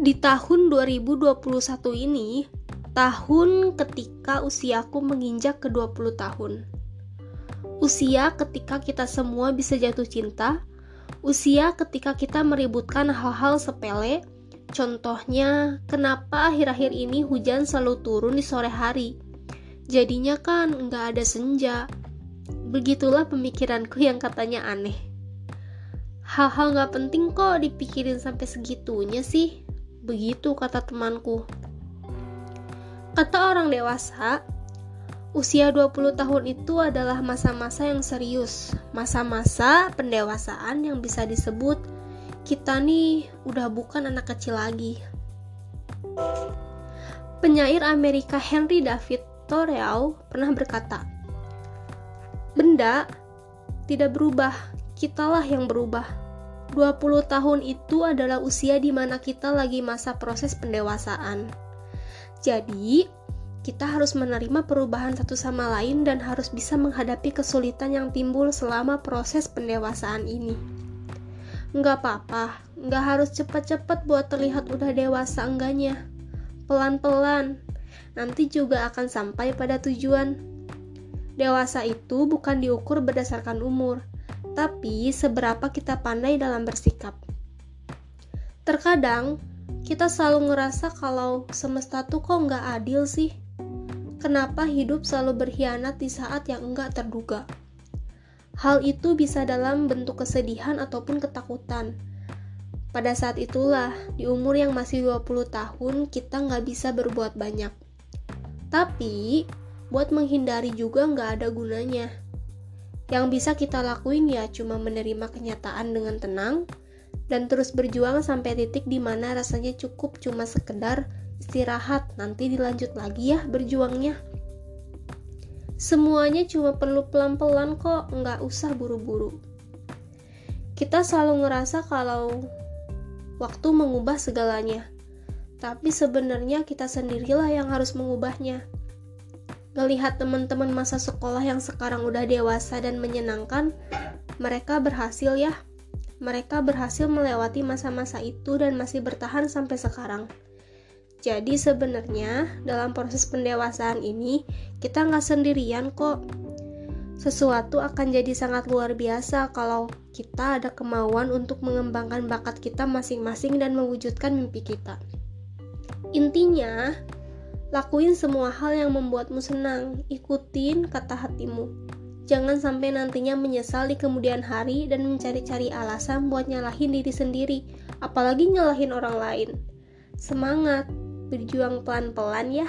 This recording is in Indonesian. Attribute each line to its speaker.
Speaker 1: Di tahun 2021 ini, tahun ketika usiaku menginjak ke 20 tahun. Usia ketika kita semua bisa jatuh cinta, usia ketika kita meributkan hal-hal sepele, contohnya kenapa akhir-akhir ini hujan selalu turun di sore hari. Jadinya kan nggak ada senja. Begitulah pemikiranku yang katanya aneh. Hal-hal nggak penting kok dipikirin sampai segitunya sih. Begitu kata temanku. Kata orang dewasa, usia 20 tahun itu adalah masa-masa yang serius, masa-masa pendewasaan yang bisa disebut kita nih udah bukan anak kecil lagi. Penyair Amerika Henry David Thoreau pernah berkata, "Benda tidak berubah, kitalah yang berubah." 20 tahun itu adalah usia di mana kita lagi masa proses pendewasaan. Jadi, kita harus menerima perubahan satu sama lain dan harus bisa menghadapi kesulitan yang timbul selama proses pendewasaan ini. Nggak apa-apa, nggak harus cepat-cepat buat terlihat udah dewasa enggaknya. Pelan-pelan, nanti juga akan sampai pada tujuan. Dewasa itu bukan diukur berdasarkan umur, tapi seberapa kita pandai dalam bersikap. Terkadang, kita selalu ngerasa kalau semesta tuh kok nggak adil sih. Kenapa hidup selalu berkhianat di saat yang enggak terduga? Hal itu bisa dalam bentuk kesedihan ataupun ketakutan. Pada saat itulah, di umur yang masih 20 tahun, kita nggak bisa berbuat banyak. Tapi, buat menghindari juga nggak ada gunanya yang bisa kita lakuin ya cuma menerima kenyataan dengan tenang dan terus berjuang sampai titik di mana rasanya cukup cuma sekedar istirahat, nanti dilanjut lagi ya berjuangnya. Semuanya cuma perlu pelan-pelan kok, nggak usah buru-buru. Kita selalu ngerasa kalau waktu mengubah segalanya, tapi sebenarnya kita sendirilah yang harus mengubahnya ngelihat teman-teman masa sekolah yang sekarang udah dewasa dan menyenangkan, mereka berhasil ya. Mereka berhasil melewati masa-masa itu dan masih bertahan sampai sekarang. Jadi sebenarnya dalam proses pendewasaan ini kita nggak sendirian kok. Sesuatu akan jadi sangat luar biasa kalau kita ada kemauan untuk mengembangkan bakat kita masing-masing dan mewujudkan mimpi kita. Intinya, Lakuin semua hal yang membuatmu senang, ikutin kata hatimu. Jangan sampai nantinya menyesal di kemudian hari dan mencari-cari alasan buat nyalahin diri sendiri, apalagi nyalahin orang lain. Semangat, berjuang pelan-pelan ya.